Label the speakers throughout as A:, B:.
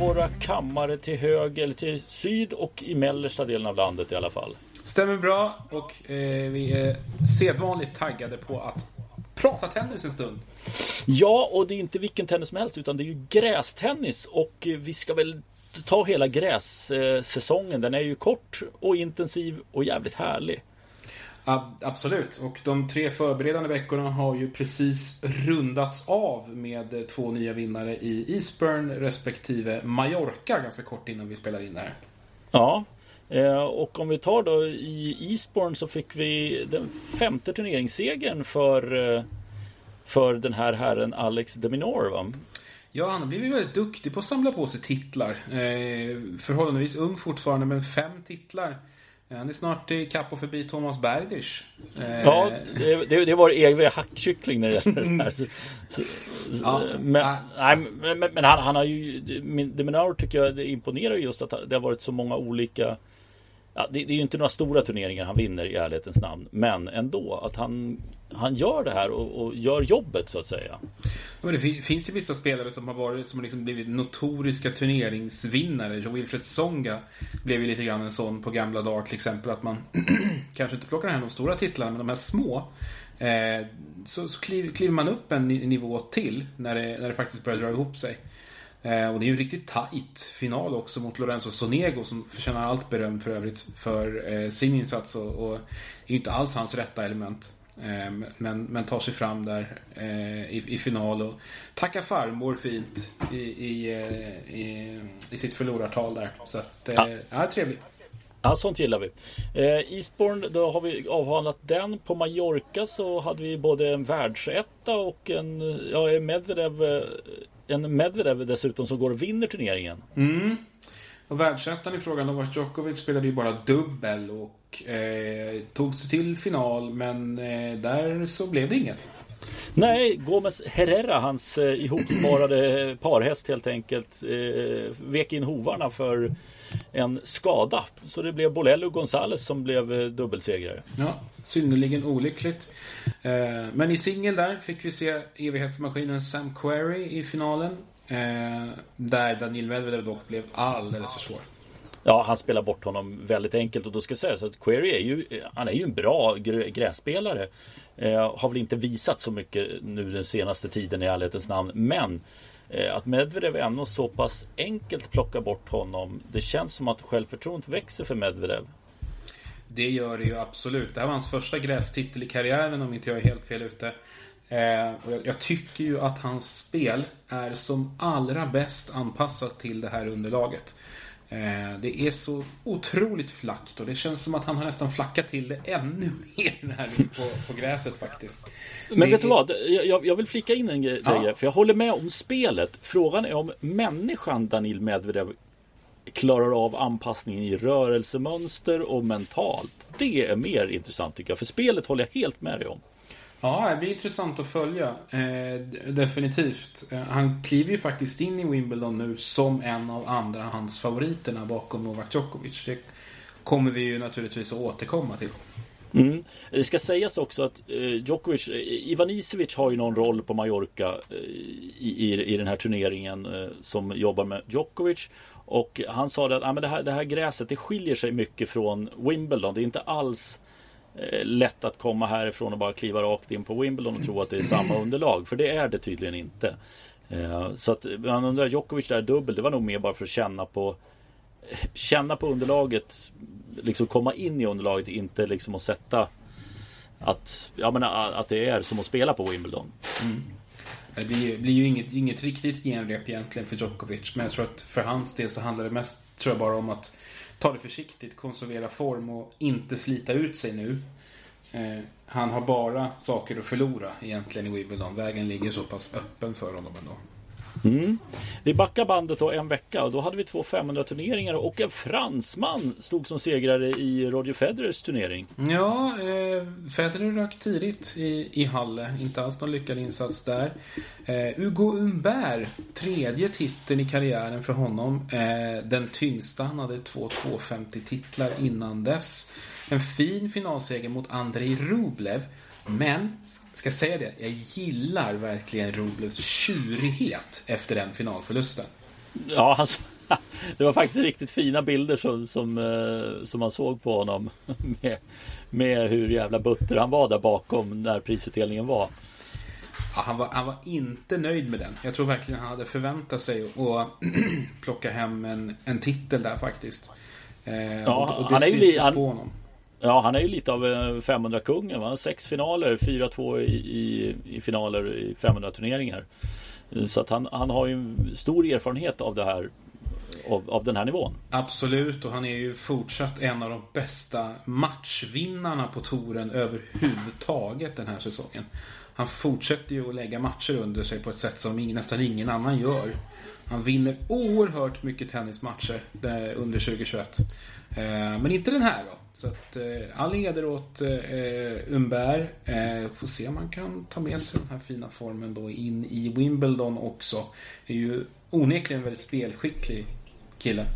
A: våra kammare till höger, eller till syd och i mellersta delen av landet i alla fall.
B: Stämmer bra och eh, vi är sedvanligt taggade på att prata tennis en stund.
A: Ja, och det är inte vilken tennis som helst utan det är ju grästennis och eh, vi ska väl ta hela grässäsongen. Den är ju kort och intensiv och jävligt härlig.
B: Absolut, och de tre förberedande veckorna har ju precis rundats av med två nya vinnare i Eastburn respektive Mallorca ganska kort innan vi spelar in det här.
A: Ja, eh, och om vi tar då i Eastbourne så fick vi den femte turneringssegern för, eh, för den här herren Alex de Minaur va?
B: Ja, han har blivit väldigt duktig på att samla på sig titlar. Eh, förhållandevis ung fortfarande, men fem titlar han är snart i kapp och förbi Thomas Berdych.
A: Ja, det, det, var evig hackkyckling när det gäller det här. Så, ja, men, nej, men, men han, han, har ju... Deminaur tycker jag det imponerar just att det har varit så många olika Ja, det, det, är ju inte några stora turneringar han vinner i ärlighetens namn. Men ändå att han, han gör det här och, och gör jobbet så att säga.
B: Men det finns ju vissa spelare som har varit som har liksom blivit notoriska turneringsvinnare. John Wilfred Songa blev ju lite grann en sån på gamla dagar till exempel. Att man kanske inte plockar hem de stora titlarna men de här små. Eh, så, så kliver, kliver man upp en nivå till när det, när det faktiskt börjar dra ihop sig. Eh, och det är ju en riktigt tight final också mot Lorenzo Sonego som förtjänar allt beröm för övrigt för eh, sin insats och, är ju inte alls hans rätta element. Eh, men, men tar sig fram där eh, i, i, final och tackar farmor fint i, i, i, i sitt förlorartal där. Så att, ja. ja, trevligt.
A: Ja, sånt gillar vi. Eh, Eastbourne, då har vi avhandlat den. På Mallorca så hade vi både en världsetta och en, ja, Medvedev en Medvedev dessutom som går och vinner turneringen.
B: Mm. Och världsettan i frågan, Novak Djokovic spelade ju bara dubbel och eh, tog sig till final men eh, där så blev det inget.
A: Nej, Gomes Herrera, hans eh, ihopsparade parhäst helt enkelt, eh, vek in hovarna för en skada. Så det blev Bolello och Gonzales som blev eh, dubbelsegrare.
B: Ja, synnerligen olyckligt. Eh, men i singel där fick vi se evighetsmaskinen Sam Querrey i finalen. Eh, där Daniel Medvedev dock blev alldeles för svår.
A: Ja, han spelar bort honom väldigt enkelt och då ska sägas att Query är ju, han är ju en bra grässpelare. Eh, har väl inte visat så mycket nu den senaste tiden i ärlighetens namn. Men Eh, att Medvedev ändå så pass enkelt plockar bort honom. Det känns som att självförtroendet växer för Medvedev.
B: Det gör det ju absolut. Det här var hans första grästitel i karriären om inte jag är helt fel ute. Eh, och jag, jag, tycker ju att hans spel är som allra bäst anpassat till det här underlaget. Eh, det är så otroligt flackt och det känns som att han har nästan flackat till det ännu mer här på, på gräset faktiskt.
A: Men det vet du vad? Jag, jag, vill flika in en grej. Ja. För jag håller med om spelet. Frågan är om människan Danil Medvedev klarar av anpassningen i rörelsemönster och mentalt. Det är mer intressant tycker jag. För spelet håller jag helt med dig om.
B: Ja, det blir intressant att följa. Eh, definitivt. Eh, han kliver ju faktiskt in i Wimbledon nu som en av andra hans favoriterna bakom Novak Djokovic. Det kommer vi ju naturligtvis att återkomma till.
A: Mm. Det ska sägas också att eh, Djokovic, eh, Ivan Isevic har ju någon roll på Mallorca eh, i, i, i, den här turneringen eh, som jobbar med Djokovic. Och han sa att ah, men det, här, det här gräset det skiljer sig mycket från Wimbledon. Det är inte alls Eh, lätt att komma härifrån och bara kliva rakt in på Wimbledon och tro att det är samma underlag. För det är det tydligen inte. Eh, så att man undrar, Djokovic där dubbel, det var nog mer bara för att känna på Känna på underlaget Liksom komma in i underlaget, inte liksom att sätta Att, jag menar, att det är som att spela på Wimbledon. Mm.
B: Det blir, blir ju inget, inget riktigt genrep egentligen för Djokovic. Men jag tror att för hans del så handlar det mest tror jag bara om att ta det försiktigt, konservera form och inte slita ut sig nu. Eh, han har bara saker att förlora egentligen i Wimbledon. Vägen ligger så pass öppen för honom ändå.
A: Mm. Vi backar bandet då en vecka och då hade vi två 500 turneringar och en fransman stod som segrare i Roger Federers turnering.
B: Ja, eh, Federer rök tidigt i, i Halle. Inte alls någon lyckad insats där. Eh, Hugo Humbert, tredje titeln i karriären för honom. Eh, den tyngsta. Han hade två 250 titlar innan dess. En fin finalseger mot Andrei Rublev. Men, ska säga det, jag gillar verkligen Rublevs tjurighet efter den finalförlusten.
A: Ja, alltså, det var faktiskt riktigt fina bilder som, som, eh, som man såg på honom. Med, med hur jävla butter han var där bakom när prisutdelningen var.
B: Ja, han, var, han var inte nöjd med den. Jag tror verkligen han hade förväntat sig att plocka hem en, en titel där faktiskt.
A: Eh, ja, och, och det han är ju han, på honom. Ja, han är ju lite av 500-kungen. Va? Sex finaler, 4-2 i, i, i, finaler i 500 turneringar. Så att han, han har ju stor erfarenhet av det här av, av den här nivån.
B: Absolut, och han är ju fortsatt en av de bästa matchvinnarna på touren överhuvudtaget den här säsongen. Han fortsätter ju att lägga matcher under sig på ett sätt som nästan ingen annan gör. Han vinner oerhört mycket tennismatcher eh, under 2021. Eh, men inte den här då. Så att eh, all heder åt eh, Umberg. Får se om man kan ta med sig den här fina formen då in i Wimbledon också. Är ju onekligen väldigt spelskicklig kille.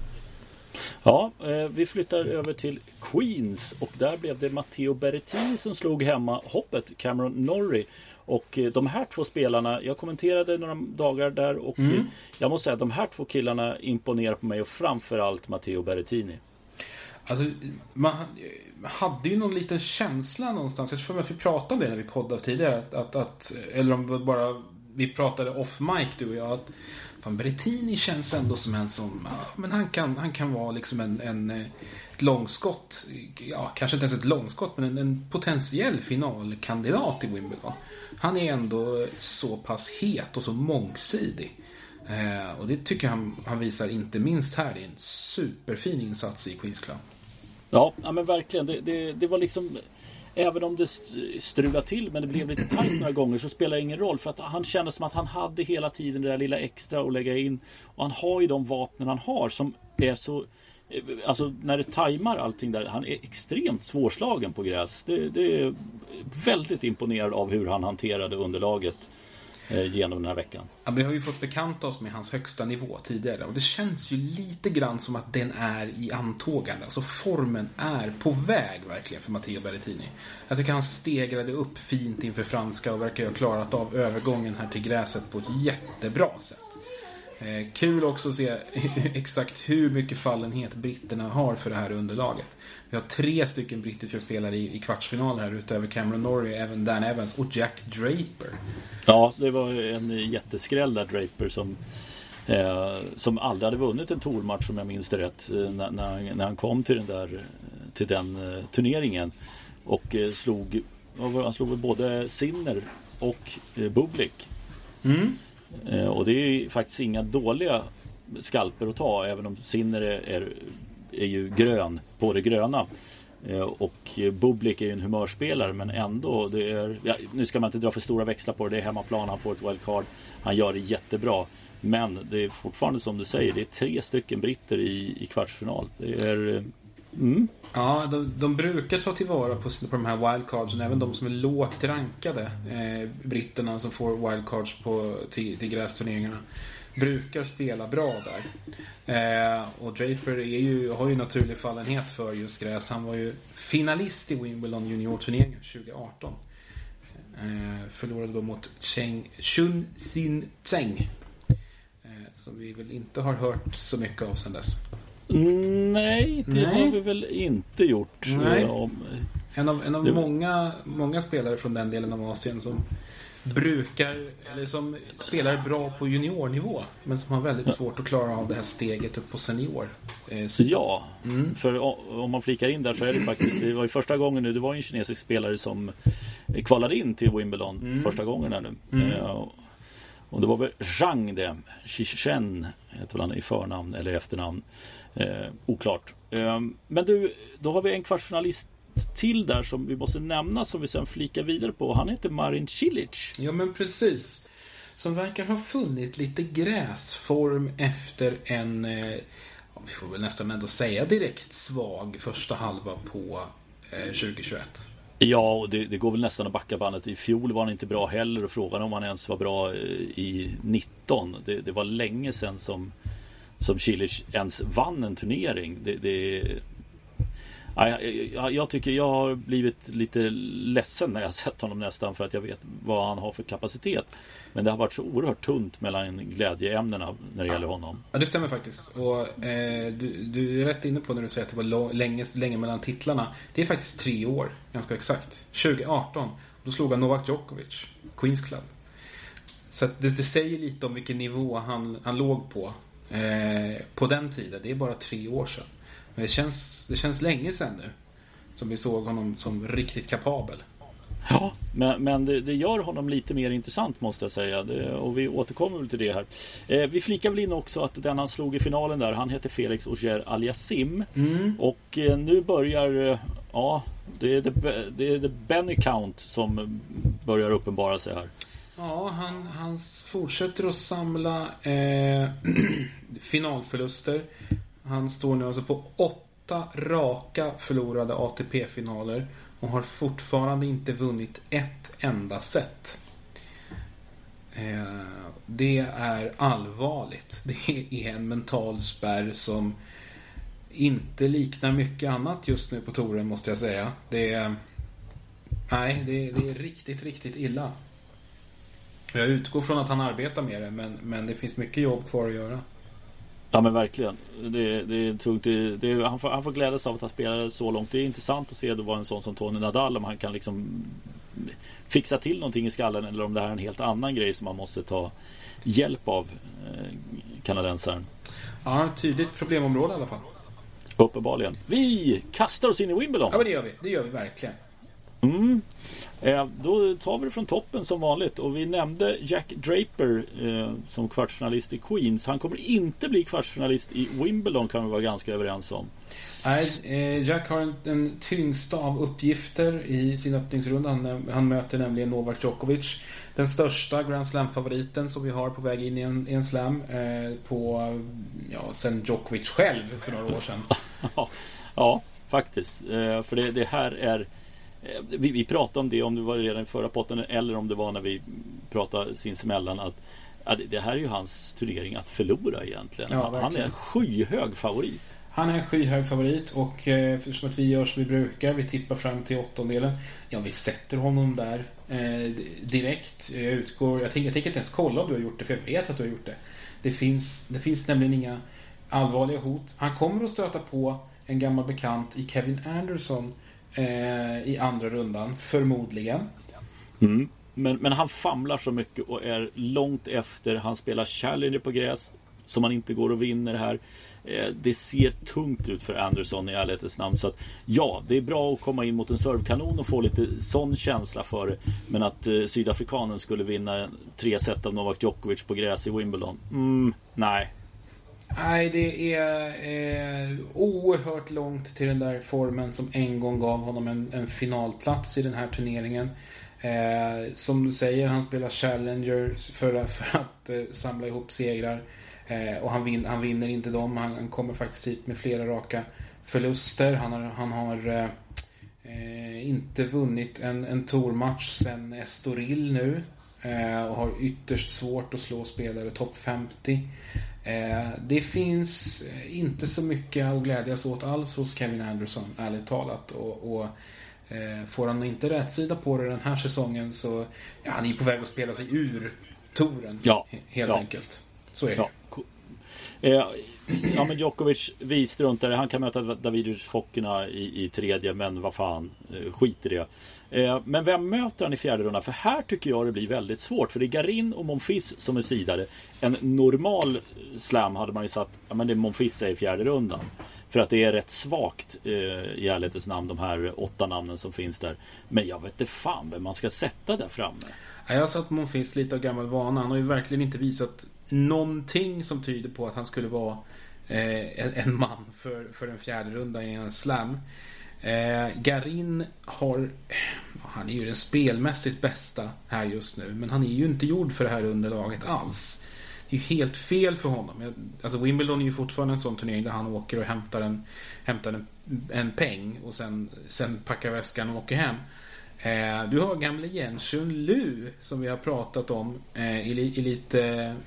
A: Ja, vi flyttar över till Queens och där blev det Matteo Berrettini som slog hemma hoppet Cameron Norrie. Och eh, de här två spelarna, jag kommenterade några dagar där och mm. Eh, jag måste säga att de här två killarna imponerar på mig och framförallt Matteo Berrettini.
B: Alltså, man hade ju någon liten känsla någonstans. Jag tror att vi pratade om det när vi poddade tidigare. Att, att, eller om bara vi pratade off mic du och jag. Att fan, Berrettini känns ändå som en som, ja, men han kan, han kan vara liksom en, en ett långskott. Ja, kanske inte ens ett långskott, men en, en potentiell finalkandidat i Wimbledon. Han är ändå så pass het och så mångsidig. Eh, och det tycker jag han, han visar inte minst här. Det är en superfin insats i Queens Club.
A: Ja, ja men verkligen. Det, det, det var liksom Även om det strulade till men det blev lite tajt några gånger så spelar det ingen roll för att han kände som att han hade hela tiden det där lilla extra att lägga in. Och han har ju de vapnen han har som är så eh, Alltså när det tajmar allting där. Han är extremt svårslagen på gräs. Det, det är väldigt imponerad av hur han hanterade underlaget Eh, genom den här veckan.
B: Ja, vi har ju fått bekanta oss med hans högsta nivå tidigare och det känns ju lite grann som att den är i antågande. Alltså formen är på väg verkligen för Matteo Berrettini. Jag tycker han stegrade upp fint inför franska och verkar ha klarat av övergången här till gräset på ett jättebra sätt. Eh, kul också att se exakt hur mycket fallenhet britterna har för det här underlaget. Vi har tre stycken brittiska spelare i, i kvartsfinal här utöver Cameron Norrie, även Dan Evans och Jack Draper.
A: Ja, det var en jätteskräll där Draper som eh, som aldrig hade vunnit en tourmatch om jag minns det rätt eh, när, när, när, han kom till den där till den eh, turneringen och eh, slog han slog både Sinner och eh, Bublik. Mm. Eh, och det är faktiskt inga dåliga skalper att ta även om Sinner är, är, är ju grön på det gröna. Eh, och Bublik är ju en humörspelare men ändå det är, ja, Nu ska man inte dra för stora växlar på det. Det är hemmaplan, han får ett wildcard. Han gör det jättebra. Men det är fortfarande som du säger, det är tre stycken britter i, i kvartsfinal. Det är eh,
B: Mm. Ja, de, de, brukar ta tillvara på, på de här wildcardsen, även de som är lågt rankade. Eh, britterna som får wildcards på, till, till grästurneringarna. Brukar spela bra där. Eh, och Draper är ju, har ju naturlig fallenhet för just gräs. Han var ju finalist i Wimbledon juniorturneringen 2018. Eh, förlorade då mot Cheng, Chun Sin Cheng. Eh, som vi väl inte har hört så mycket av sedan dess.
A: Nej, det Nej. har vi väl inte gjort. Nej. Om...
B: En av, en av det... många, många spelare från den delen av Asien som brukar, eller som spelar bra på juniornivå. Men som har väldigt svårt att klara av det här steget upp på senior.
A: Eh, så... Ja, mm. för om man flikar in där så är det faktiskt, det var ju första gången nu, det var en kinesisk spelare som kvalade in till Wimbledon mm. första gången här nu. Mm. Eh, och det var väl Zhang det, Shishen heter han i förnamn eller efternamn. Eh, oklart. Eh, men du, då har vi en kvartsfinalist till där som vi måste nämna som vi sen flikar vidare på. Han heter Marin Cilic.
B: Ja men precis. Som verkar ha funnit lite gräsform efter en, eh, vi får väl nästan ändå säga direkt svag första halva på eh, 2021.
A: Ja, och det, det, går väl nästan att backa bandet. I fjol var han inte bra heller och frågan om han ens var bra eh, i 19. Det, det var länge sedan som som Cilic ens vann en turnering. Det, det, jag, jag, tycker jag har blivit lite ledsen när jag sett honom nästan för att jag vet vad han har för kapacitet. Men det har varit så oerhört tunt mellan glädjeämnena när det gäller honom.
B: Ja, det stämmer faktiskt. Och eh, du, du, är rätt inne på när du säger att det var länge, länge mellan titlarna. Det är faktiskt tre år, ganska exakt. 2018, då slog han Novak Djokovic, Queens Club. Så det, det, säger lite om vilken nivå han, han låg på eh, på den tiden. Det är bara tre år sedan. Men det känns, det känns länge sedan nu. Som vi såg honom som riktigt kapabel.
A: Ja, men, men det, det, gör honom lite mer intressant måste jag säga. Det, och vi återkommer väl till det här. Eh, vi flikar väl in också att den han slog i finalen där, han heter Felix Auger Aliasim. Mm. Och eh, nu börjar, eh, ja, det är det, det Benny Count som börjar uppenbara sig här.
B: Ja, han, han fortsätter att samla eh, finalförluster. Han står nu alltså på åtta raka förlorade ATP-finaler och har fortfarande inte vunnit ett enda set. Eh, det är allvarligt. Det är en mental spärr som inte liknar mycket annat just nu på touren måste jag säga. Det är... Nej, det, det är riktigt, riktigt illa. Jag utgår från att han arbetar med det men, men det finns mycket jobb kvar att göra.
A: Ja men verkligen. Det, det är tungt. Det, det, han, får, han får glädjas av att han spelade så långt. Det är intressant att se det var en sån som Tony Nadal. Om han kan liksom fixa till någonting i skallen. Eller om det här är en helt annan grej som man måste ta hjälp av. Eh, kanadensaren.
B: Ja, tydligt problemområde i alla fall.
A: Uppenbarligen. Vi kastar oss in i Wimbledon.
B: Ja men det gör vi. Det gör vi verkligen.
A: Mm. Eh, då tar vi det från toppen som vanligt och vi nämnde Jack Draper eh, som kvartsfinalist i Queens. Han kommer inte bli kvartsfinalist i Wimbledon kan vi vara ganska överens om.
B: Nej, eh, Jack har en, en tyngsta av uppgifter i sin öppningsrunda. Han, han, möter nämligen Novak Djokovic. Den största Grand Slam-favoriten som vi har på väg in i en, i en slam. Eh, på, ja, sen Djokovic själv för några år sedan.
A: ja, faktiskt. För det, det här är vi, vi pratade om det, om det var redan i förra potten eller om det var när vi pratade sinsemellan att, att det här är ju hans turnering att förlora egentligen. Ja, han är en skyhög favorit.
B: Han är en skyhög favorit och eh, eftersom att vi gör som vi brukar, vi tippar fram till åttondelen. Ja, vi sätter honom där eh, direkt. Jag utgår, jag tänker, jag tänker inte ens kolla om du har gjort det, för jag vet att du har gjort det. Det finns, det finns nämligen inga allvarliga hot. Han kommer att stöta på en gammal bekant i Kevin Anderson eh, i andra rundan, förmodligen.
A: Mm. Men, men han famlar så mycket och är långt efter. Han spelar Challenger på gräs som han inte går och vinner här. Eh, det ser tungt ut för Anderson i ärlighetens namn. Så att ja, det är bra att komma in mot en servkanon och få lite sån känsla för det. Men att eh, sydafrikanen skulle vinna tre set av Novak Djokovic på gräs i Wimbledon. Mm, nej,
B: Nej, det är eh, oerhört långt till den där formen som en gång gav honom en, en finalplats i den här turneringen. Eh, som du säger, han spelar Challenger för, för att eh, samla ihop segrar. Eh, och han, vin, han vinner inte dem. Han, han, kommer faktiskt hit med flera raka förluster. Han har, han har eh, inte vunnit en, en tourmatch sen Estoril nu. Eh, och har ytterst svårt att slå spelare topp 50. Eh, det finns eh, inte så mycket att glädjas åt alls hos Kevin Anderson, ärligt talat. Och, och eh, får han inte rätt sida på det den här säsongen så ja, han är på väg att spela sig ur touren.
A: Ja.
B: Helt
A: ja.
B: enkelt. Så är det.
A: Ja. ja men Djokovic, vi struntar Han kan möta Davidic Fokina i, i tredje men vad fan, skit i det. Eh, men vem möter han i fjärde rundan? För här tycker jag det blir väldigt svårt. För det är Garin och Monfils som är sidare. En normal slam hade man ju satt, ja men det är Monfils i fjärde rundan. För att det är rätt svagt eh, i ärlighetens namn, de här åtta namnen som finns där. Men jag vet inte fan vem man ska sätta där framme.
B: Jag har satt Monfils lite av gammal vana. Han har ju verkligen inte visat någonting som tyder på att han skulle vara eh, en man för, för en fjärde runda i en slam. Eh, Garin har... Han är ju den spelmässigt bästa här just nu. Men han är ju inte gjord för det här underlaget alls. Det är ju helt fel för honom. Alltså Wimbledon är ju fortfarande en sån turnering där han åker och hämtar en, hämtar en, en peng och sen, sen packar väskan och åker hem. Eh, du har gamle Jenshun Lu som vi har pratat om eh, i, i, lite,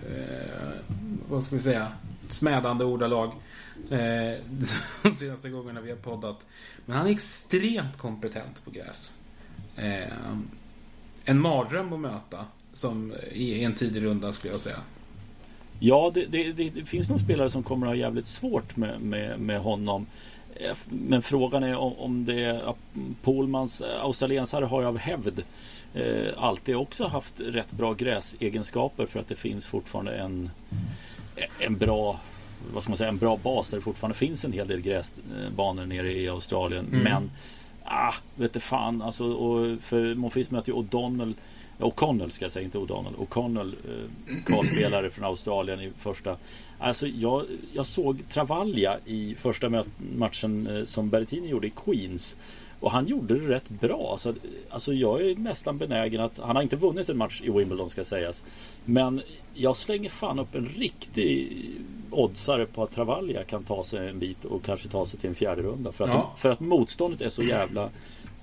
B: eh, vad ska vi säga, smädande ordalag. Eh, de senaste gångerna vi har poddat. Men han är extremt kompetent på gräs. Eh, en mardröm att möta. Som i en tidig runda skulle jag säga.
A: Ja, det, det, det, finns nog spelare som kommer att ha jävligt svårt med, med, med honom. Eh, men frågan är om, om det är Polmans eh, australiensare har ju av hävd eh, alltid också haft rätt bra gräsegenskaper för att det finns fortfarande en, en bra vad ska man säga, en bra bas där det fortfarande finns en hel del gräsbanor nere i Australien. Mm. Men ah, vet du fan alltså, och för Monfils möter ju O'Donnell O'Connell ska jag säga, inte O'Donnell. O'Connell, eh, kvalspelare från Australien i första. Alltså jag, jag såg Travaglia i första matchen eh, som Berrettini gjorde i Queens. Och han gjorde det rätt bra. Alltså, alltså jag är nästan benägen att, han har inte vunnit en match i Wimbledon ska sägas. Men jag slänger fan upp en riktig oddsare på att Travaglia kan ta sig en bit och kanske ta sig till en fjärde runda. För att, ja. för att motståndet är så jävla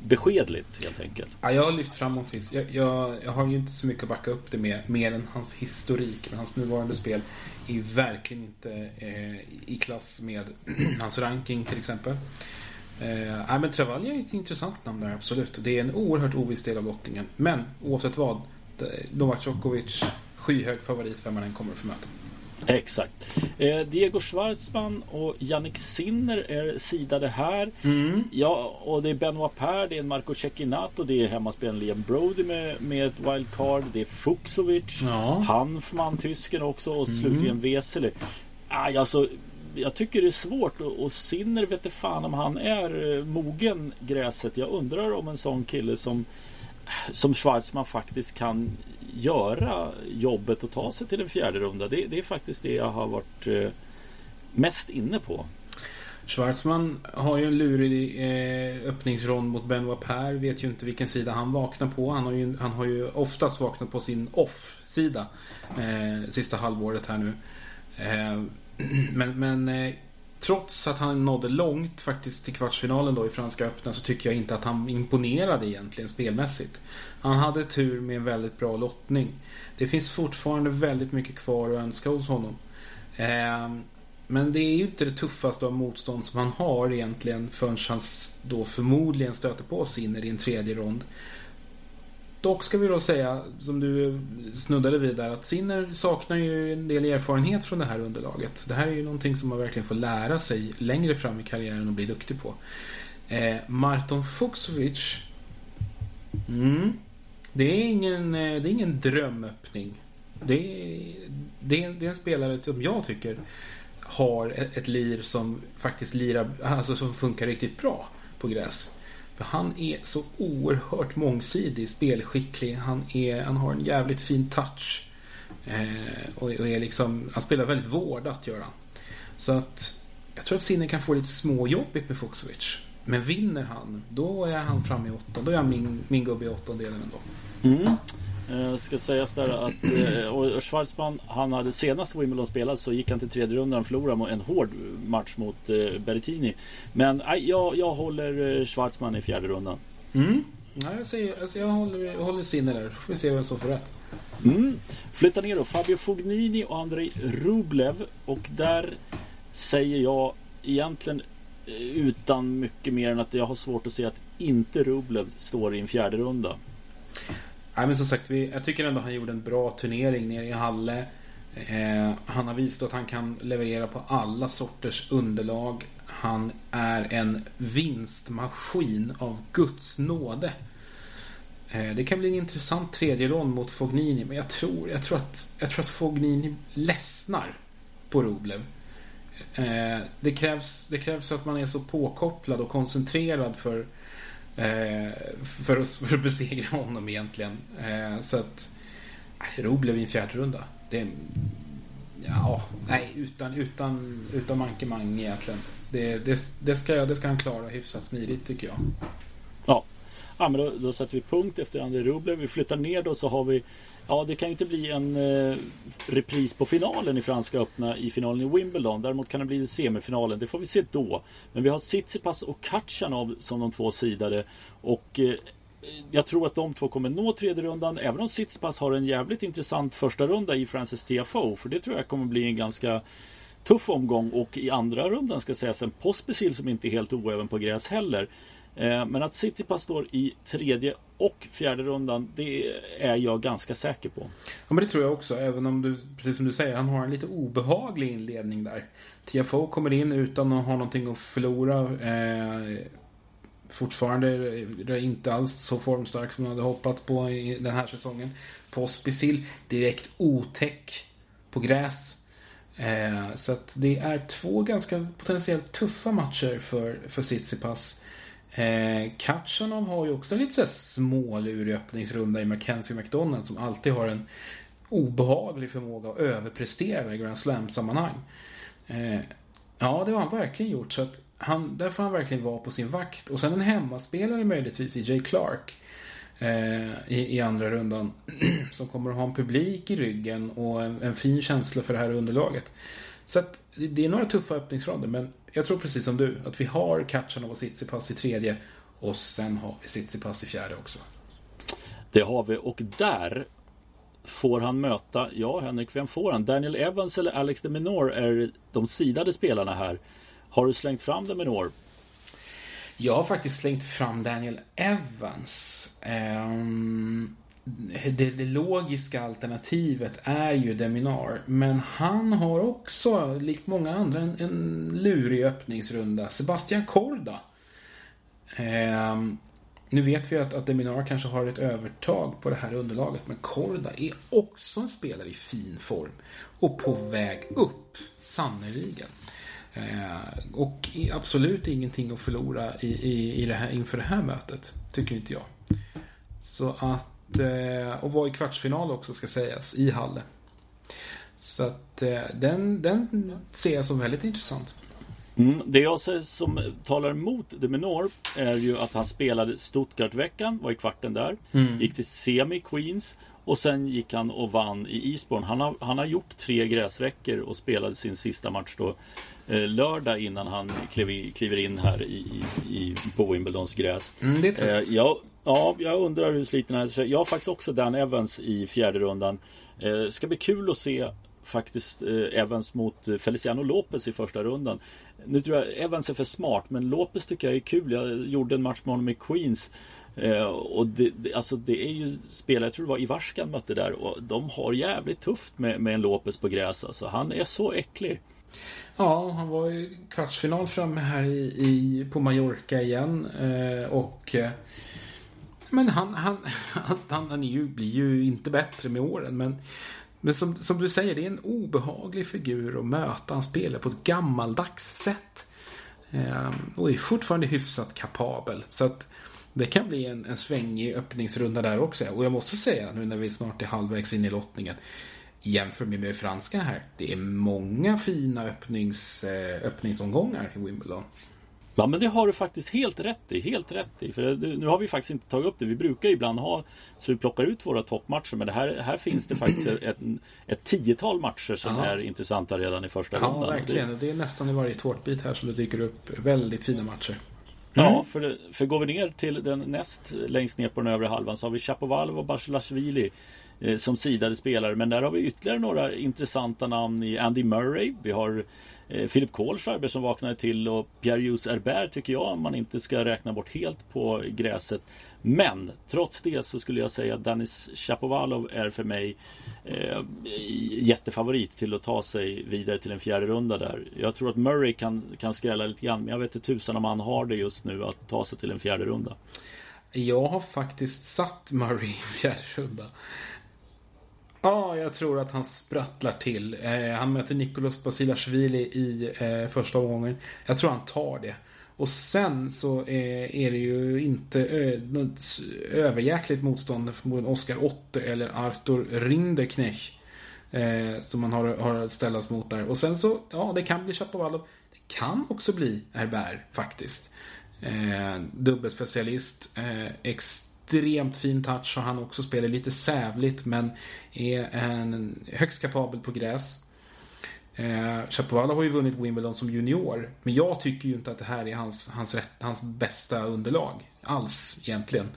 A: beskedligt helt enkelt.
B: Ja, jag har lyft fram Monfils. Jag, jag, jag, har ju inte så mycket att backa upp det med, mer än hans historik. Men hans nuvarande spel är ju verkligen inte eh, i klass med hans ranking till exempel. Eh, men Travaglia är ett intressant namn där, absolut. Det är en oerhört oviss del av lottningen. Men oavsett vad, Novak Djokovic, skyhög favorit vem man än kommer att få möta.
A: Exakt. Eh, Diego Schwartzman och Jannik Sinner är sidade här.
B: Mm.
A: Ja, och det är Benoit Per, det är Marco Cecchinato, det är hemmaspelaren Liam Brody med, med ett wildcard. Det är Fuxovic,
B: ja.
A: Hanfman, tysken också och mm. slutligen Vesely. Alltså, jag tycker det är svårt och, och Sinner vet inte fan om han är eh, mogen gräset. Jag undrar om en sån kille som som Schwarzman faktiskt kan göra jobbet och ta sig till en fjärde runda. Det, det är faktiskt det jag har varit eh, mest inne på.
B: Schwarzman har ju en lurig eh, öppningsrond mot Benoit Per. Vet ju inte vilken sida han vaknar på. Han har ju, han har ju oftast vaknat på sin off-sida. Eh, sista halvåret här nu. Eh, men men eh, trots att han nådde långt faktiskt till kvartsfinalen då i Franska öppna så tycker jag inte att han imponerade egentligen spelmässigt. Han hade tur med en väldigt bra lottning. Det finns fortfarande väldigt mycket kvar att önska hos honom. Ehm, men det är ju inte det tuffaste av motstånd som han har egentligen förrän han då förmodligen stöter på Sinner i en tredje rond. Dock ska vi då säga, som du snuddade vid där, att Sinner saknar ju en del erfarenhet från det här underlaget. Det här är ju någonting som man verkligen får lära sig längre fram i karriären och bli duktig på. Eh, Marton Fuxovic. Mm, det, är ingen, eh, det är ingen drömöppning. Det är, det, är, det är en spelare som jag tycker har ett, ett lir som faktiskt lirar, alltså som funkar riktigt bra på gräs. För han är så oerhört mångsidig, spelskicklig. Han, är, han har en jävligt fin touch. Eh, och, och, är liksom, han spelar väldigt vårdat, gör han. Så att jag tror att Sinne kan få lite småjobbigt med Fuxovic. Men vinner han, då är han framme i åttonde. Då är han min, min gubbe i åttondelen ändå.
A: Mm. Eh, ska sägas där att eh, och Schwarzman, han hade senast Wimbledon spelat så gick han till tredje rundan och förlorade en hård match mot eh, Berrettini. Men eh, jag, jag håller eh, Schwarzman i fjärde rundan.
B: Mm. Ja, jag, säger, alltså jag håller, håller sinne där. Får vi se vem som får rätt.
A: Mm. Flytta ner då. Fabio Fognini och Andrei Rublev. Och där säger jag egentligen eh, utan mycket mer än att jag har svårt att se att inte Rublev står i en fjärde runda.
B: Nej, men som sagt, vi, jag tycker ändå han gjorde en bra turnering nere i Halle. Eh, han har visat att han kan leverera på alla sorters underlag. Han är en vinstmaskin av Guds nåde. Eh, det kan bli en intressant tredje rond mot Fognini, men jag tror, jag tror, att, jag tror att Fognini ledsnar på Rublev. Eh, det, krävs, det krävs att man är så påkopplad och koncentrerad för Eh, för, att, för att besegra honom egentligen. Eh, så att Ro blev i en fjärde runda. Det, ja, nej, utan, utan, utan mankemang egentligen. Det, det, det, ska, det ska han klara hyfsat smidigt tycker jag.
A: Ja, ja men då, då sätter vi punkt efter André Rublev. Vi flyttar ner då så har vi Ja, det kan inte bli en eh, repris på finalen i Franska öppna i finalen i Wimbledon. Däremot kan det bli semifinalen. Det får vi se då. Men vi har Tsitsipas och Katjanov som de två sidade. Och eh, jag tror att de två kommer nå tredje rundan. Även om Tsitsipas har en jävligt intressant första runda i Francis TFO. För det tror jag kommer bli en ganska tuff omgång och i andra rundan ska sägas en Pospisil som inte är helt oäven på gräs heller. Eh, men att Citypass står i tredje och fjärde rundan Det är jag ganska säker på.
B: Ja men det tror jag också. Även om du, precis som du säger, han har en lite obehaglig inledning där. TFO kommer in utan att ha någonting att förlora. Eh, fortfarande är inte alls så formstark som man hade hoppats på i den här säsongen. Pospisil direkt otäck på gräs. Eh, så att det är två ganska potentiellt tuffa matcher för, för Tsitsipas. Eh, Katchanov har ju också en lite såhär smålurig öppningsrunda i Mackenzie McDonald som alltid har en obehaglig förmåga att överprestera i Grand Slam-sammanhang. Eh, ja, det har han verkligen gjort. Så att han, där får han verkligen vara på sin vakt. Och sen en hemmaspelare möjligtvis i Jay Clark eh, i, i, andra rundan. som kommer att ha en publik i ryggen och en, en fin känsla för det här underlaget. Så att det är några tuffa öppningsronder men jag tror precis som du att vi har Katchanov och Tsitsipas i tredje och sen har vi Tsitsipas i fjärde också.
A: Det har vi och där får han möta, ja Henrik, vem får han? Daniel Evans eller Alex de Minor är de sidade spelarna här. Har du slängt fram de Minor?
B: Jag har faktiskt slängt fram Daniel Evans. Um, det, det, logiska alternativet är ju Deminar. Men han har också, likt många andra, en, en lurig öppningsrunda. Sebastian Korda. Eh, nu vet vi att, att Deminar kanske har ett övertag på det här underlaget. Men Korda är också en spelare i fin form. Och på väg upp, sannerligen. Eh, och absolut ingenting att förlora i, i, i det här, inför det här mötet. Tycker inte jag. Så att Eh, och var i kvartsfinal också ska sägas, i Halle. Så att eh, den, den ser jag som väldigt intressant.
A: Mm, det jag ser som talar emot de Menor är ju att han spelade Stuttgart-veckan, var i kvarten där. Mm. Gick till semi Queens och sen gick han och vann i Eastbourne. Han har, han har gjort tre gräsveckor och spelade sin sista match då eh, lördag innan han kliver in här i, i, i Wimbledons gräs.
B: Mm, det är tufft.
A: Eh, jag, Ja, jag undrar hur sliten han är. Jag har faktiskt också Dan Evans i fjärde rundan. Eh, ska bli kul att se faktiskt eh, Evans mot eh, Feliciano Lopez i första rundan. Nu tror jag Evans är för smart men Lopez tycker jag är kul. Jag gjorde en match med honom i Queens. Eh, och det, det, alltså det är ju spelare, jag tror det var Ivarskan mötte där och de har jävligt tufft med, med en Lopez på gräs. Alltså han är så äcklig.
B: Ja, han var i kvartsfinal framme här i, i på Mallorca igen. Eh, och eh, men han, han, han, han ju, blir ju inte bättre med åren. Men, men som, som du säger, det är en obehaglig figur att möta. Han spelar på ett gammaldags sätt. Eh, och är fortfarande hyfsat kapabel. Så att det kan bli en, en svängig öppningsrunda där också. Och jag måste säga, nu när vi snart är halvvägs in i lottningen. Jämför med, med franska här. Det är många fina öppnings, eh, öppningsomgångar i Wimbledon.
A: Ja men det har du faktiskt helt rätt i. Helt rätt i. För nu har vi faktiskt inte tagit upp det. Vi brukar ibland ha så vi plockar ut våra toppmatcher. Men det här, här finns det faktiskt ett, ett tiotal matcher som ja. är intressanta redan i första
B: ja,
A: rundan.
B: Ja verkligen. Det... det är nästan i varje tårtbit här som det dyker upp väldigt fina matcher.
A: Mm. Ja, för, för går vi ner till den näst längst ner på den övre halvan så har vi Chapovalov och Basilashvili Eh, som sidade spelare. Men där har vi ytterligare några intressanta namn i Andy Murray. Vi har eh, Philip Kohlschreiber som vaknade till och Pierre-Jus Herbert tycker jag man inte ska räkna bort helt på gräset. Men trots det så skulle jag säga att Danis Chapovalov är för mig eh, jättefavorit till att ta sig vidare till en fjärde runda där. Jag tror att Murray kan, kan skrälla lite grann men jag vet inte tusan om han har det just nu att ta sig till en fjärde runda.
B: Jag har faktiskt satt Murray i fjärde runda. Ja, jag tror att han sprattlar till. Eh, han möter Nikolos Basilashvili i eh, första omgången. Jag tror han tar det. Och sen så eh, är det ju inte ö, något överjäkligt motstånd förmodligen Oscar Otte eller Arthur Rinderknech. Eh, som man har, har ställas mot där. Och sen så, ja det kan bli Chapovalov. Det kan också bli Herbert faktiskt. Eh, dubbelspecialist. Eh, extremt fin touch och han också spelar lite sävligt men är en högst kapabel på gräs. Eh, Chapovalov har ju vunnit Wimbledon som junior. Men jag tycker ju inte att det här är hans, hans, rätt, hans bästa underlag. Alls egentligen.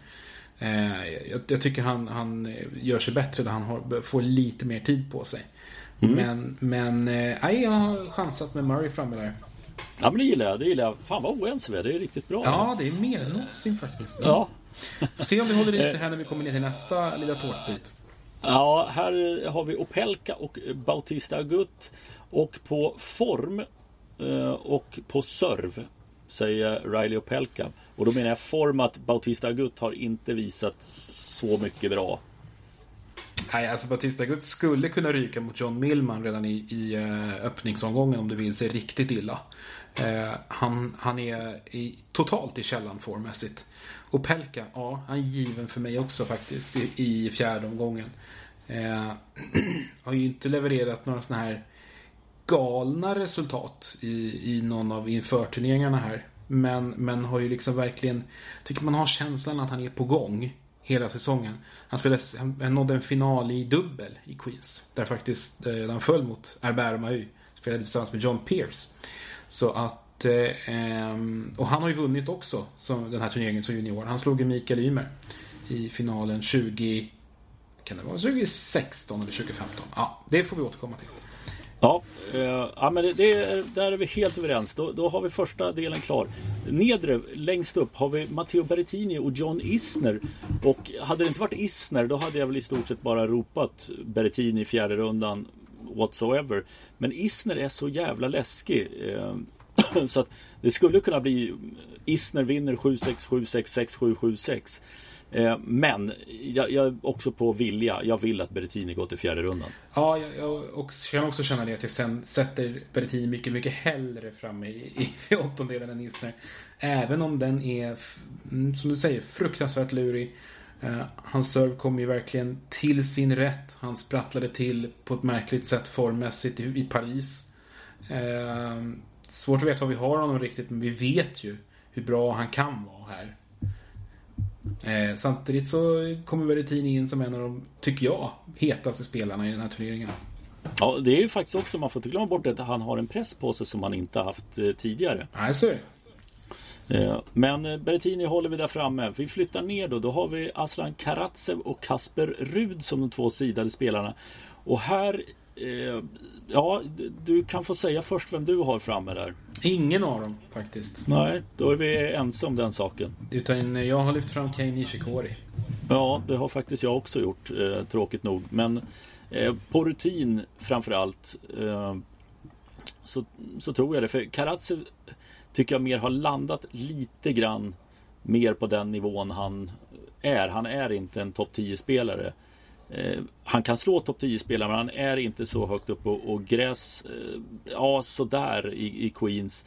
B: Eh, jag, jag, tycker han, han gör sig bättre när han har, får lite mer tid på sig. Mm. Men, men eh, jag har chansat med Murray framme där.
A: Ja men det gillar jag, det gillar jag. Fan vad oense vi är, det är riktigt bra.
B: Ja, det är mer än någonsin faktiskt.
A: Ja.
B: Se om det håller i sig här när vi kommer ner till nästa lilla tårtbit.
A: Ja, här har vi Opelka och Bautista Agut. Och på form eh, och på serv säger Riley Opelka. Och då menar jag form att Bautista Agut har inte visat så mycket bra.
B: Nej, alltså Bautista Agut skulle kunna ryka mot John Millman redan i, i uh, öppningsomgången om det vill sig riktigt illa. Eh, han, han är i, totalt i källan formmässigt. Och Pelka, ja, han är given för mig också faktiskt i, i fjärde omgången. Eh, har ju inte levererat några sådana här galna resultat i, i någon av införturneringarna här. Men, men har ju liksom verkligen, tycker man har känslan att han är på gång hela säsongen. Han, spelade, han nådde en final i dubbel i Queens. Där faktiskt eh, han föll mot Herbert Maheu. Spelade tillsammans med John Pierce. Så att, eh, ehm, och han har ju vunnit också som, den här turneringen som junior. Han slog ju Mikael Ymer i finalen 20, kan det vara 2016 eller 2015? Ja, det får vi återkomma till.
A: Ja, eh, ja men det, det, där är vi helt överens. Då, då har vi första delen klar. Nedre, längst upp, har vi Matteo Berrettini och John Isner. Och hade det inte varit Isner, då hade jag väl i stort sett bara ropat Berrettini i fjärde rundan whatsoever. Men Isner är så jävla läskig. Eh, så att det skulle kunna bli Isner vinner 7-6, 7-6, 6-7, 7-6. Men jag, jag också på vilja. Jag vill att Berrettini går till fjärde rundan.
B: Ja, jag, jag också, kan också känna det att jag sen sätter Berrettini mycket, mycket hellre framme i, i åttondelen än Isner. Även om den är, mm, som du säger, fruktansvärt lurig. Uh, hans serve kom ju verkligen till sin rätt. Han sprattlade till på ett märkligt sätt formmässigt i, Paris. Uh, svårt att veta vad vi har honom riktigt, men vi vet ju hur bra han kan vara här. Eh, samtidigt så kommer Berrettini in som en av de, tycker jag, hetaste spelarna i den här turneringen.
A: Ja, det är ju faktiskt också, man får inte glömma bort att han har en press på sig som han inte haft eh, tidigare.
B: Nej, så är
A: det. Eh, men eh, Berrettini håller vi där framme. Vi flyttar ner då. Då har vi Aslan Karatsev och Kasper Rud som de två sidade spelarna. Och här Eh, ja, du kan få säga först vem du har framme där.
B: Ingen av dem faktiskt.
A: Nej, då är vi ense om den saken.
B: Utan jag har lyft fram Kei Nishikori.
A: Ja, det har faktiskt jag också gjort, eh, tråkigt nog. Men eh, på rutin framförallt eh, så, så tror jag det. För Karatsev tycker jag mer har landat lite grann mer på den nivån han är. Han är inte en topp 10-spelare. Eh, han kan slå topp 10-spelare men han är inte så högt upp och, och gräs, eh, ja sådär i, i Queens.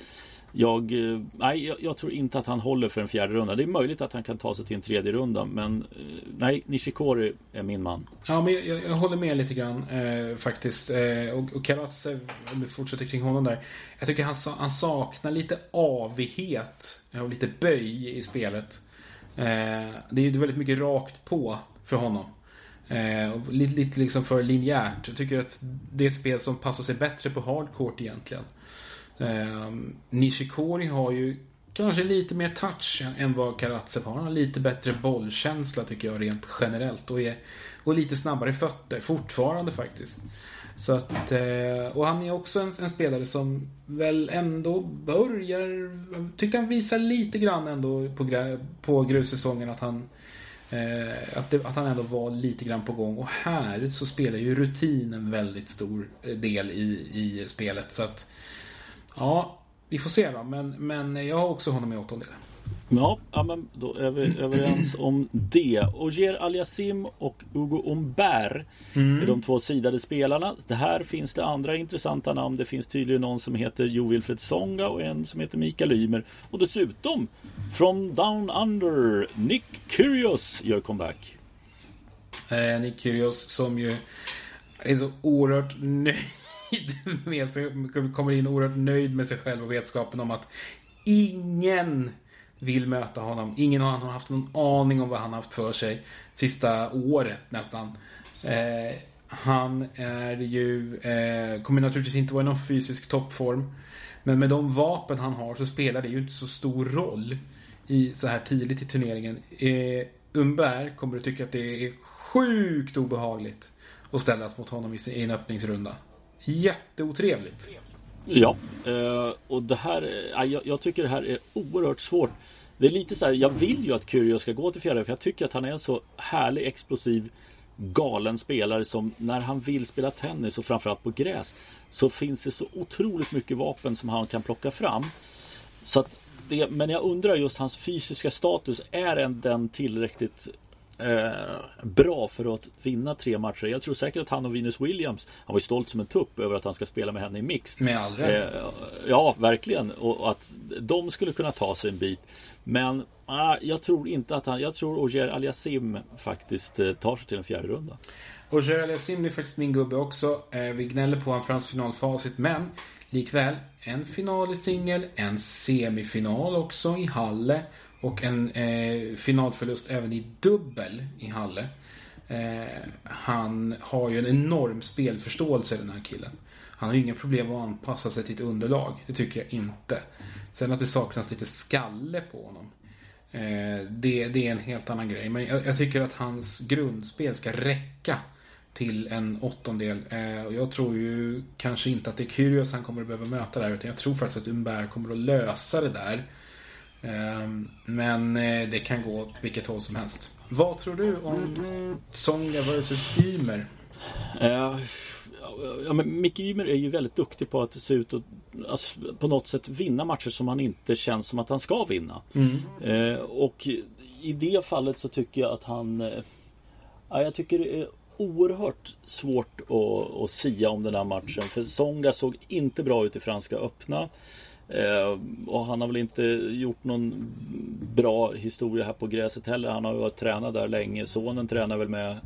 A: Jag, eh, nej, jag, jag, tror inte att han håller för en fjärde runda. Det är möjligt att han kan ta sig till en tredje runda men eh, nej, Nishikori är min man.
B: Ja, men jag, jag håller med lite grann eh, faktiskt. Eh, och, och Karatsev, om vi fortsätter kring honom där. Jag tycker han, han saknar lite avighet och lite böj i spelet. Eh, det är väldigt mycket rakt på för honom. Eh, lite, lite liksom för linjärt. Jag tycker att det är ett spel som passar sig bättre på hardcourt egentligen. Eh, Nishikori har ju kanske lite mer touch än vad Karatsev har. Han har lite bättre bollkänsla tycker jag rent generellt. Och, är, och lite snabbare fötter fortfarande faktiskt. Så att, eh, och han är också en, en, spelare som väl ändå börjar... Tyckte han visar lite grann ändå på, på grussäsongen att han Eh, att, det, att, han ändå var lite grann på gång. Och här så spelar ju rutin en väldigt stor eh, del i, i spelet. Så att, ja, vi får se då. Men, men jag har också honom i åttondelen.
A: Ja, ja men då är vi överens om det. Ogier Aliasim och Hugo Umbert mm. är de två sidade spelarna. Det här finns det andra intressanta namn. Det finns tydligen någon som heter Jo Wilfred Songa och en som heter Mikael Ymer. Och dessutom From Down Under Nick Kyrgios gör comeback.
B: Eh, Nick Kyrgios som ju är så oerhört nöjd med sig. Kommer in oerhört nöjd med sig själv och vetskapen om att ingen vill möta honom. Ingen av har haft någon aning om vad han haft för sig sista året nästan. Eh, han är ju, eh, kommer naturligtvis inte vara i någon fysisk toppform. Men med de vapen han har så spelar det ju inte så stor roll i så här tidigt i turneringen. Eh, Umberg kommer du tycka att det är sjukt obehagligt att ställas mot honom i en öppningsrunda jätteotrevligt.
A: Ja, eh, och det här, jag, jag tycker det här är oerhört svårt. Det är lite så här, jag vill ju att Kyrgios ska gå till fjärde för jag tycker att han är en så härlig, explosiv, galen spelare som när han vill spela tennis och framförallt på gräs så finns det så otroligt mycket vapen som han kan plocka fram. Så att det, men jag undrar just hans fysiska status. Är den tillräckligt eh, bra för att vinna tre matcher? Jag tror säkert att han och Venus Williams, han var ju stolt som en tupp över att han ska spela med henne i mixed.
B: Med all rätt.
A: Eh, ja, verkligen. Och att de skulle kunna ta sig en bit. Men ah, jag tror inte att han, jag tror Ogier Aliasim faktiskt eh, tar sig till en fjärde runda.
B: Ogier Aliasim är faktiskt min gubbe också. Eh, vi gnäller på en fransk finalfacit, men likväl en final i singel, en semifinal också i Halle och en eh, finalförlust även i dubbel i Halle. Eh, han har ju en enorm spelförståelse den här killen. Han har ju inga problem att anpassa sig till ett underlag. Det tycker jag inte. Sen att det saknas lite skalle på honom. Eh, det, det, är en helt annan grej. Men jag, jag, tycker att hans grundspel ska räcka till en åttondel. Eh, och jag tror ju kanske inte att det är Kyrgios han kommer att behöva möta där. Utan jag tror faktiskt att Umberg kommer att lösa det där. Ehm, men eh, det kan gå åt vilket håll som helst. Vad tror du om Songa vs Ymer?
A: Uh, ja, men Micke Ymer är ju väldigt duktig på att se ut och alltså, på något sätt vinna matcher som han inte känns som att han ska vinna. Mm. Uh, och i det fallet så tycker jag att han... Ja, jag tycker det är oerhört svårt att, att sia om den här matchen. För Songa såg inte bra ut i Franska öppna. Eh, och han har väl inte gjort någon bra historia här på gräset heller. Han har ju varit tränad där länge. Sonen tränar väl med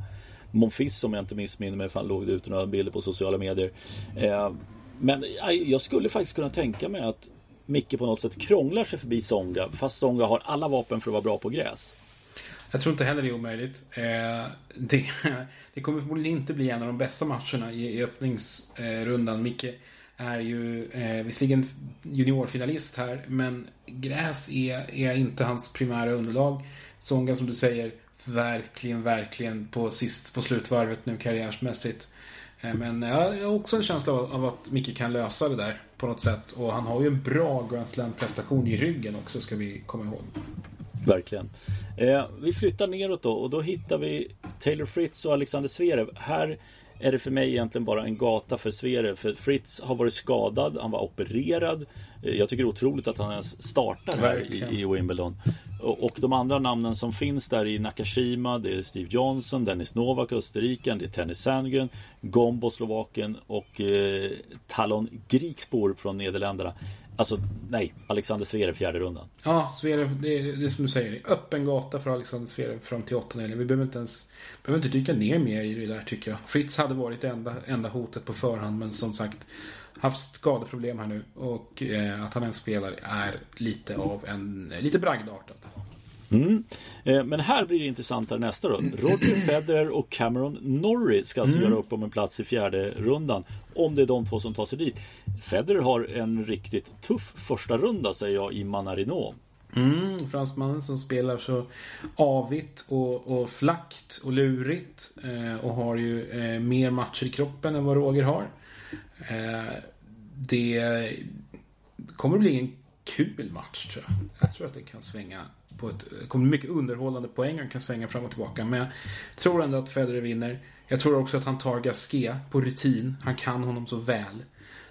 A: Monfils om jag inte missminner mig. För han låg det ut några bilder på sociala medier. Eh, men jag skulle faktiskt kunna tänka mig att Micke på något sätt krånglar sig förbi Songa. Fast Songa har alla vapen för att vara bra på gräs.
B: Jag tror inte heller det är omöjligt. Eh, det, det, kommer förmodligen inte bli en av de bästa matcherna i öppningsrundan. Micke är ju eh, visserligen juniorfinalist här, men gräs är, är inte hans primära underlag. Songa som du säger, verkligen, verkligen på, sist, på slutvarvet nu karriärsmässigt. Eh, men jag har också en känsla av att Micke kan lösa det där på något sätt. Och han har ju en bra Grand Slam-prestation i ryggen också, ska vi komma ihåg.
A: Verkligen. Eh, vi flyttar neråt då och då hittar vi Taylor Fritz och Alexander Zverev. Här är det för mig egentligen bara en gata för Sverige. För Fritz har varit skadad, han var opererad. Eh, jag tycker det är otroligt att han ens startar här i, i, Wimbledon. Och, och, de andra namnen som finns där i Nakashima, det är Steve Johnson, Dennis Novak, Österriken, det är Tennis Sandgren, Gombo, Slovakien och eh, Talon Grikspor från Nederländerna. Alltså nej, Alexander Zverev fjärde rundan.
B: Ja, Zverev, det är, det är som du säger. Öppen gata för Alexander Zverev fram till åttondelen. Vi behöver inte ens behöver inte dyka ner mer i det där tycker jag. Fritz hade varit det enda, enda hotet på förhand men som sagt haft skadeproblem här nu och eh, att han ens spelar är lite av en, lite bragdartat.
A: Mm. Eh, men här blir det intressantare nästa då. Roger Federer och Cameron Norrie ska alltså mm. göra upp om en plats i fjärde rundan. Om det är de två som tar sig dit. Federer har en riktigt tuff första runda säger jag i Manarino.
B: Mm, fransmannen som spelar så avigt och, och flackt och lurigt. Eh, och har ju eh, mer matcher i kroppen än vad Roger har. Eh, det kommer att bli en kul match tror jag. Jag tror att det kan svänga på ett... Det kommer mycket underhållande poäng. Han kan svänga fram och tillbaka. Men jag tror ändå att Federer vinner. Jag tror också att han tar Gasquet på rutin. Han kan honom så väl.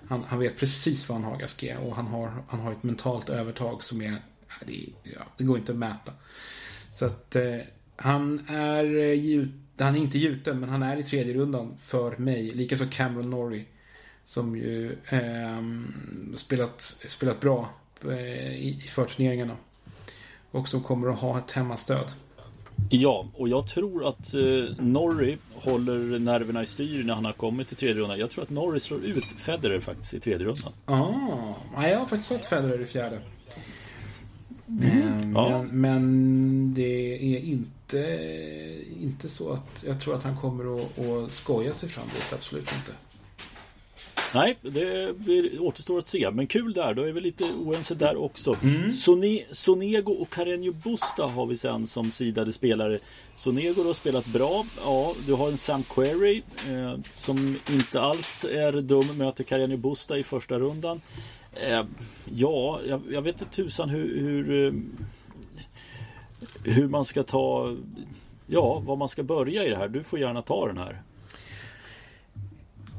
B: Han, han vet precis vad han har Gasquet och han har, han har ett mentalt övertag som är... Det, ja, det går inte att mäta. Så att eh, han är eh, gjuten. Han är inte gjuten, men han är i tredje rundan för mig. Likaså Cameron Norrie. Som ju eh, spelat, spelat bra eh, i, i förturneringarna. Och som kommer att ha ett hemmastöd.
A: Ja, och jag tror att eh, Norrie håller nerverna i styr när han har kommit till tredje rundan. Jag tror att Norrie slår ut Federer faktiskt i tredje rundan.
B: Ah, jag har faktiskt sett Federer i fjärde. Mm, men, ja. men, det är inte, inte så att jag tror att han kommer att, att skoja sig fram dit. Absolut inte.
A: Nej, det återstår att se. Men kul där, då är vi lite oense där också. Mm. Sone, Sonego och Carreño Busta har vi sen som sidade spelare. Sonego har spelat bra. Ja, du har en Sam Query eh, som inte alls är dum. Möter Carreño Busta i första rundan. Eh, ja, jag, jag, vet inte tusan hur, hur, eh, hur man ska ta Ja, var man ska börja i det här. Du får gärna ta den här.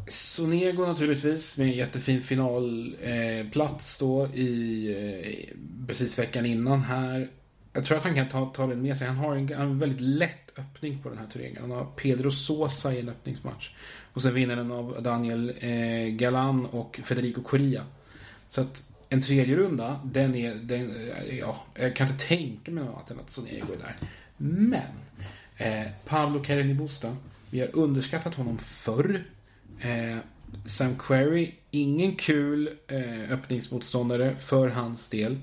B: Sonego naturligtvis med en jättefin finalplats eh, då i eh, precis veckan innan här. Jag tror att han kan ta, ta den med sig. Han har en, en väldigt lätt öppning på den här turneringen. Han har Pedro Sosa i en öppningsmatch. Och sen vinner den av Daniel eh, Galan och Federico Coria. Så att en tredje runda, den är... Den, eh, ja, jag kan inte tänka mig något annat än att Sonego är där. Men eh, Pablo Carreni-Busta, vi har underskattat honom förr. Eh, Sam Query, ingen kul eh, öppningsmotståndare för hans del.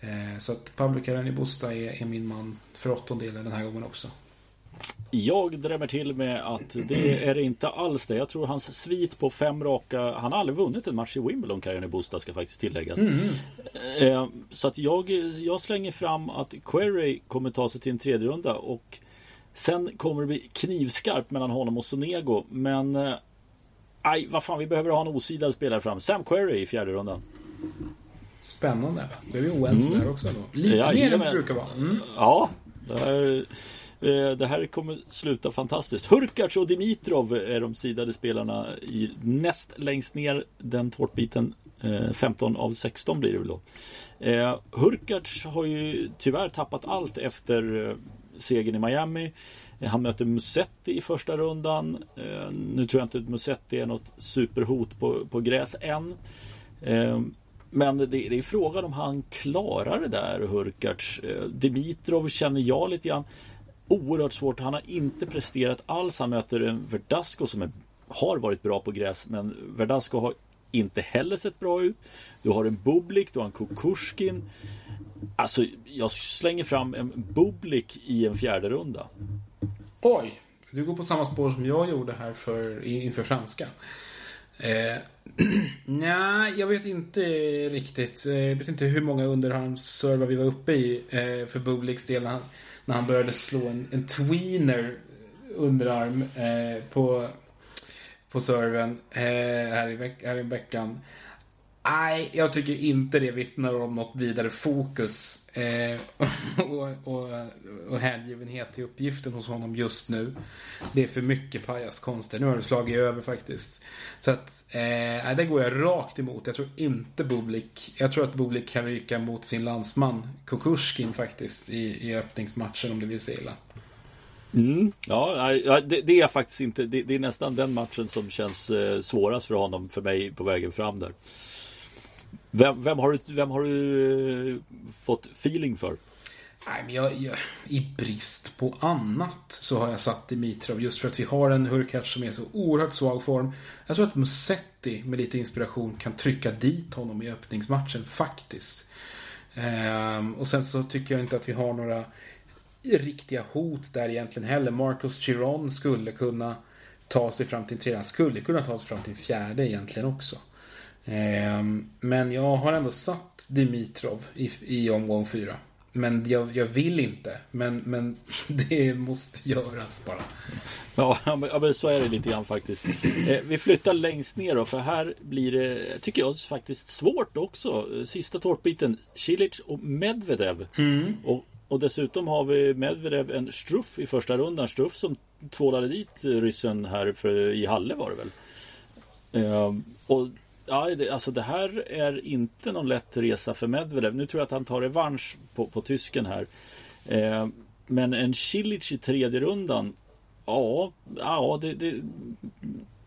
B: Eh, så att Pablo Carreni-Busta är, är, min man för åttondelen den här gången också.
A: Jag drämmer till med att det är inte alls det. Jag tror hans svit på fem raka. Han har aldrig vunnit en match i Wimbledon, Carreni Busta ska faktiskt tilläggas. Mm. Eh, så att jag, jag slänger fram att Query kommer ta sig till en tredje runda och sen kommer det bli knivskarpt mellan honom och Sonego. Men eh, aj, vad fan, vi behöver ha en osidad spelare fram. Sam Query i fjärde rundan.
B: Spännande. Då är vi oense mm. där också då. Lite ja, mer än det brukar vara. Mm.
A: Ja, det här, eh, det här kommer sluta fantastiskt. Hurkacz och Dimitrov är de sidade spelarna i näst längst ner den tårtbiten. 15 eh, av 16 blir det väl då. Eh, Hurkacz har ju tyvärr tappat allt efter segern i Miami. Han möter Musetti i första rundan. Eh, nu tror jag inte att Musetti är något superhot på, på gräs än. Eh, men det, det är frågan om han klarar det där, Hurkacz. Eh, Dimitrov känner jag lite grann. Oerhört svårt. Han har inte presterat alls. Han möter en Verdasco som är, har varit bra på gräs. Men Verdasco har inte heller sett bra ut. Du har en Bublik, du har en Kukushkin. Alltså, jag slänger fram en Bublik i en fjärde runda.
B: Oj, du går på samma spår som jag gjorde här för, inför franska. Eh, Nej, jag vet inte riktigt. Eh, jag vet inte hur många underarmsservar vi var uppe i eh, för Bubliks del när han, när han började slå en, en tweener underarm eh, på, på serven eh, här, i veck, här i veckan. Nej, jag tycker inte det vittnar om något vidare fokus eh, och, och, och hängivenhet till uppgiften hos honom just nu. Det är för mycket pajaskonster. Nu har det slagit över faktiskt. Så att, eh, det går jag rakt emot. Jag tror inte Bublik, jag tror att Bublik kan ryka mot sin landsman Kukushkin faktiskt i, i öppningsmatchen om det vill se illa.
A: Mm, ja, det, det, är faktiskt inte, det, det, är nästan den matchen som känns eh, svårast för honom, för mig på vägen fram där. Vem, vem, har, du, vem har du eh, fått feeling för?
B: Nej, men jag, jag, I brist på annat så har jag satt Dimitrov just för att vi har en Hurkacz som är så oerhört svag form. Jag tror att Musetti med lite inspiration kan trycka dit honom i öppningsmatchen faktiskt. Ehm, och sen så tycker jag inte att vi har några riktiga hot där egentligen heller. Marcus Chiron skulle kunna ta sig fram till en tredje. Han skulle kunna ta sig fram till en fjärde egentligen också. Ehm, men jag har ändå satt Dimitrov i, i omgång fyra. Men jag, jag, vill inte. Men, men det måste göras bara.
A: Ja, men så är det lite grann faktiskt. Eh, vi flyttar längst ner då, för här blir det, tycker jag, faktiskt svårt också. Sista tårtbiten. Cilic och Medvedev. Mm. Och, och dessutom har vi Medvedev en Struff i första rundan. Struff som tvålade dit ryssen här för, i Halle var det väl. Eh, och Ja, det, alltså det här är inte någon lätt resa för Medvedev. Nu tror jag att han tar revansch på, på tysken här. Eh, men en Cilic i tredje rundan. Ja, ja det, det,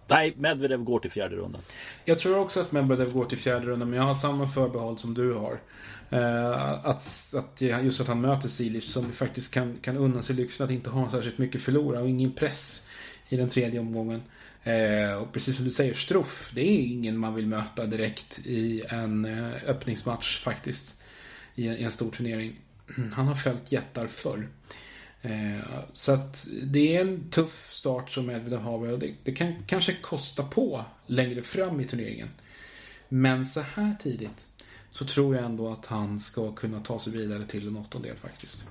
A: Nej, Medvedev går till fjärde rundan.
B: Jag tror också att Medvedev går till fjärde rundan, men jag har samma förbehåll som du har. Eh, att, att, just att han möter Cilic som faktiskt kan, kan unna sig lyxen att inte ha särskilt mycket förlora och ingen press i den tredje omgången. Eh, och precis som du säger, Struff, det är ingen man vill möta direkt i en eh, öppningsmatch faktiskt. I, I, en stor turnering. Han har följt jättar förr. Eh, så att det är en tuff start som Medvedev har och det, det kan kanske kosta på längre fram i turneringen. Men så här tidigt så tror jag ändå att han ska kunna ta sig vidare till en åttondel faktiskt.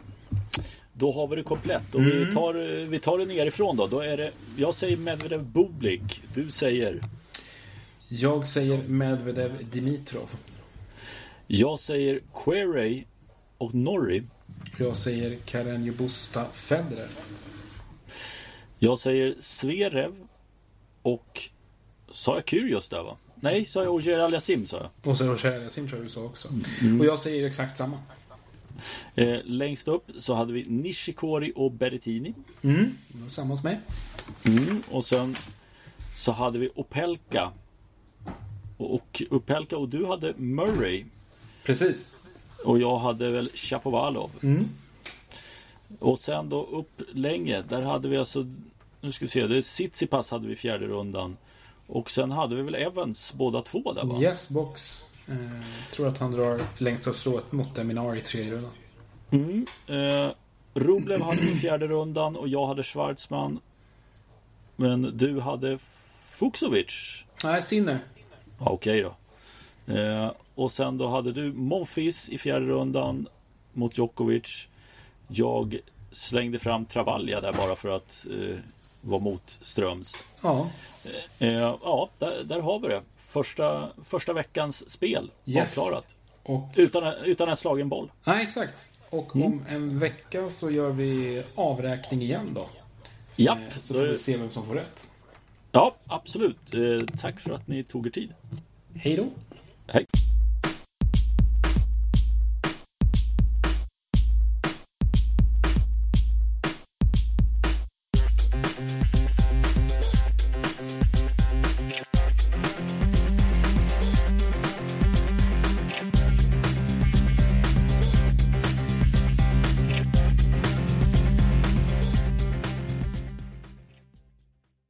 A: Då har vi det komplett och
B: Mm.
A: vi, tar, vi tar det nerifrån då. då är det, jag säger Medvedev Bublik. Du säger?
B: Jag säger Medvedev Dimitrov.
A: Jag säger Querey och Norrie.
B: Jag säger Karen Busta Federer.
A: Jag säger Zverev och... Sa jag Kyrgios där va? Nej, sa jag Ogier Aliasim sa jag.
B: Och så Roger Yassim tror jag du sa också.
A: Mm.
B: Och jag säger exakt samma.
A: Eh, längst upp så hade vi Nishikori och Berrettini.
B: Mm. Samma hos mig.
A: Mm, och sen så hade vi Opelka. Och, Opelka och du hade Murray.
B: Precis.
A: Och jag hade väl Chapovalov.
B: Mm.
A: Och sen då upp längre. Där hade vi alltså Nu ska vi se. Det är Tsitsipas hade vi fjärde rundan. Och sen hade vi väl Evans båda två där va?
B: Yes box. Eh, tror att han drar längsta strået mot Eminar i tredje rundan.
A: Mm. Eh, Rublev hade vi fjärde rundan och jag hade Schwartzman. Men du hade Fuksovic.
B: Nej, Sinner.
A: Okej då. Eh, och sen då hade du Monfils i fjärde rundan mot Djokovic. Jag slängde fram Travaglia där bara för att eh, vara mot Ströms.
B: Ja.
A: Eh, ja, där, där har vi det. Första, första veckans spel
B: Yes.
A: avklarat.
B: Och,
A: Utan, utan en slagen boll.
B: nej, exakt. Och om en vecka så gör vi avräkning igen då.
A: Japp,
B: Eh, Så får vi se vem som får rätt.
A: ja absolut. Eh, tack för att ni tog er tid.
B: Hej då.
A: Hej.